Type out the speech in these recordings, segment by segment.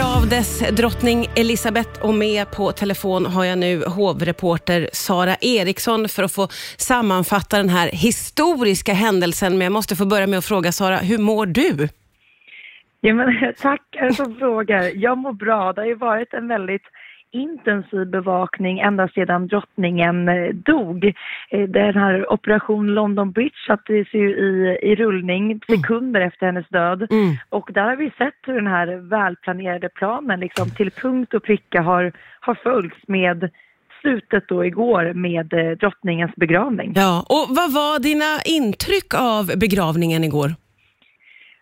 begravdes drottning Elisabeth och med på telefon har jag nu hovreporter Sara Eriksson för att få sammanfatta den här historiska händelsen. Men jag måste få börja med att fråga Sara, hur mår du? Ja, men, tackar som frågar. Jag mår bra. Det har ju varit en väldigt intensiv bevakning ända sedan drottningen eh, dog. Eh, den här operation London Bridge sattes ju i, i rullning sekunder efter hennes död Mm. och där har vi sett hur den här välplanerade planen liksom till punkt och pricka har, har följts med slutet då igår med eh, drottningens begravning. Ja, och vad var dina intryck av begravningen igår?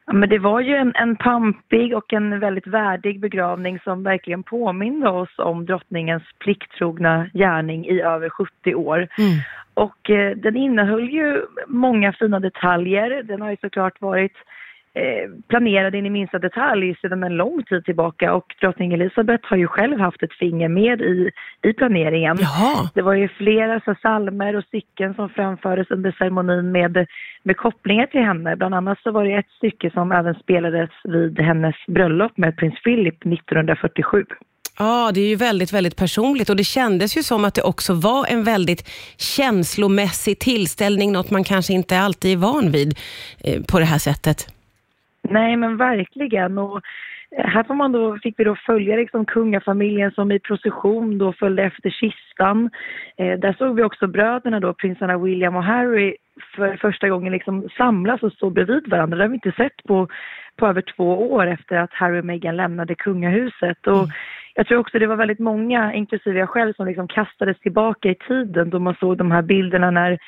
Ja, men det var ju en, en pampig och en väldigt värdig begravning som verkligen påminde oss om drottningens plikttrogna gärning i över 70 år. Mm. Och eh, den innehöll ju många fina detaljer. Den har ju såklart varit planerad in i minsta detalj sedan en lång tid tillbaka och drottning Elizabeth har ju själv haft ett finger med i, i planeringen. Jaha. Det var ju flera så salmer och stycken som framfördes under ceremonin med, med kopplingar till henne. Bland annat så var det ett stycke som även spelades vid hennes bröllop med prins Philip 1947. Ja, det är ju väldigt, väldigt personligt och det kändes ju som att det också var en väldigt känslomässig tillställning, något man kanske inte alltid är van vid eh, på det här sättet. Nej men verkligen. Och eh, här får man då, fick vi då följa liksom kungafamiljen som i procession då följde efter kistan. Eh, där såg vi också bröderna då, prinsarna William och Harry för första gången liksom samlas och stå bredvid varandra. Det har vi inte sett på, på över två år efter att Harry och Meghan lämnade kungahuset. Och jag tror också det var väldigt många, inklusive jag själv, som liksom kastades tillbaka i tiden då man såg de här bilderna när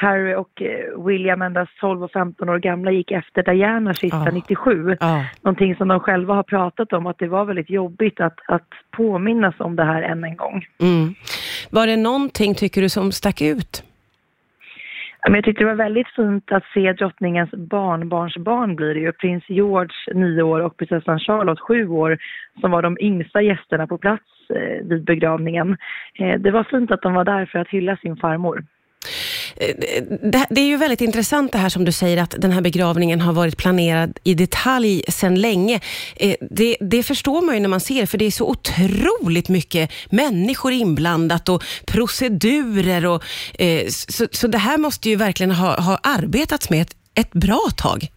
Harry och eh, William endast 12 och 15 år gamla gick efter Diana kista Ja. 97. Ja. Någonting som de själva har pratat om, att det var väldigt jobbigt att, att påminnas om det här än en gång. Mm. Var det någonting, tycker du, som stack ut? Jag tyckte det var väldigt fint att se drottningens barnbarnsbarn blir det ju. Prins George, nio år, och prinsessan Charlotte, sju år, som var de yngsta gästerna på plats eh, vid begravningen. Eh, det var fint att de var där för att hylla sin farmor. Eh, det, det är ju väldigt intressant det här som du säger att den här begravningen har varit planerad i detalj sedan länge. Eh, det, det förstår man ju när man ser för det är så otroligt mycket människor inblandat och procedurer och eh, så, så det här måste ju verkligen ha, ha arbetats med ett, ett bra tag.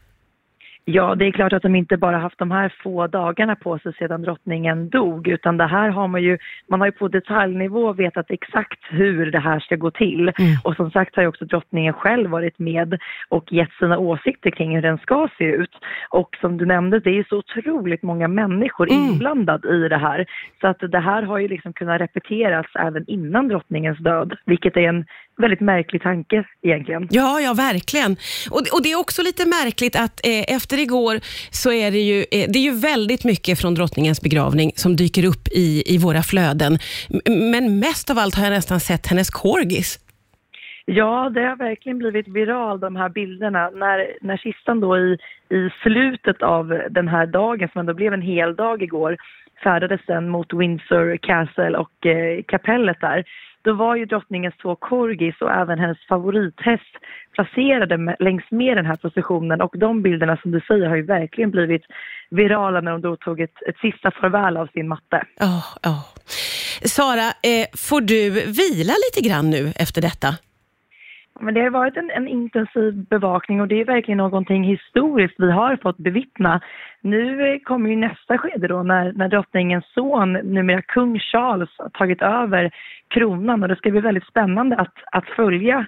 Ja, det är klart att de inte bara haft de här få dagarna på sig sedan drottningen dog, utan det här har man ju, man har ju på detaljnivå vetat exakt hur det här ska gå till. Och som sagt har ju också drottningen själv varit med och gett sina åsikter kring hur den ska se ut. Och som du nämnde, det är så otroligt många människor Mm. inblandade i det här. Så att det här har ju liksom kunnat repeteras även innan drottningens död, vilket är en väldigt märklig tanke egentligen. Ja, ja verkligen. Och, och det är också lite märkligt att eh, efter igår så är det ju, eh, det är ju väldigt mycket från drottningens begravning som dyker upp i, i våra flöden. Men mest av allt har jag nästan sett hennes corgis. Ja, det har verkligen blivit viral de här bilderna. När, när kistan då i, i slutet av den här dagen, som ändå blev en hel dag igår, färdades den mot Windsor Castle och eh, kapellet där. Då var ju drottningens två korgis och även hennes favorithäst placerade med, längs med den här processionen och de bilderna som du säger har ju verkligen blivit virala när de då tog ett, ett sista farväl av sin matte. Ja, oh. Sara, eh, får du vila lite grann nu efter detta? Men det har varit en, en intensiv bevakning och det är verkligen någonting historiskt vi har fått bevittna. Nu eh, kommer ju nästa skede då när, när drottningens son, numera kung Charles, har tagit över kronan och det ska bli väldigt spännande att, att följa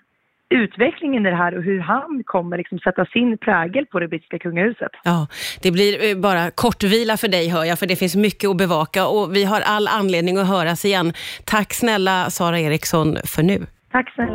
utvecklingen i det här och hur han kommer liksom sätta sin prägel på det brittiska kungahuset. Ja, det blir eh, bara kortvila för dig hör jag, för det finns mycket att bevaka och vi har all anledning att höras igen. Tack snälla Sara Eriksson för nu. Tack snälla.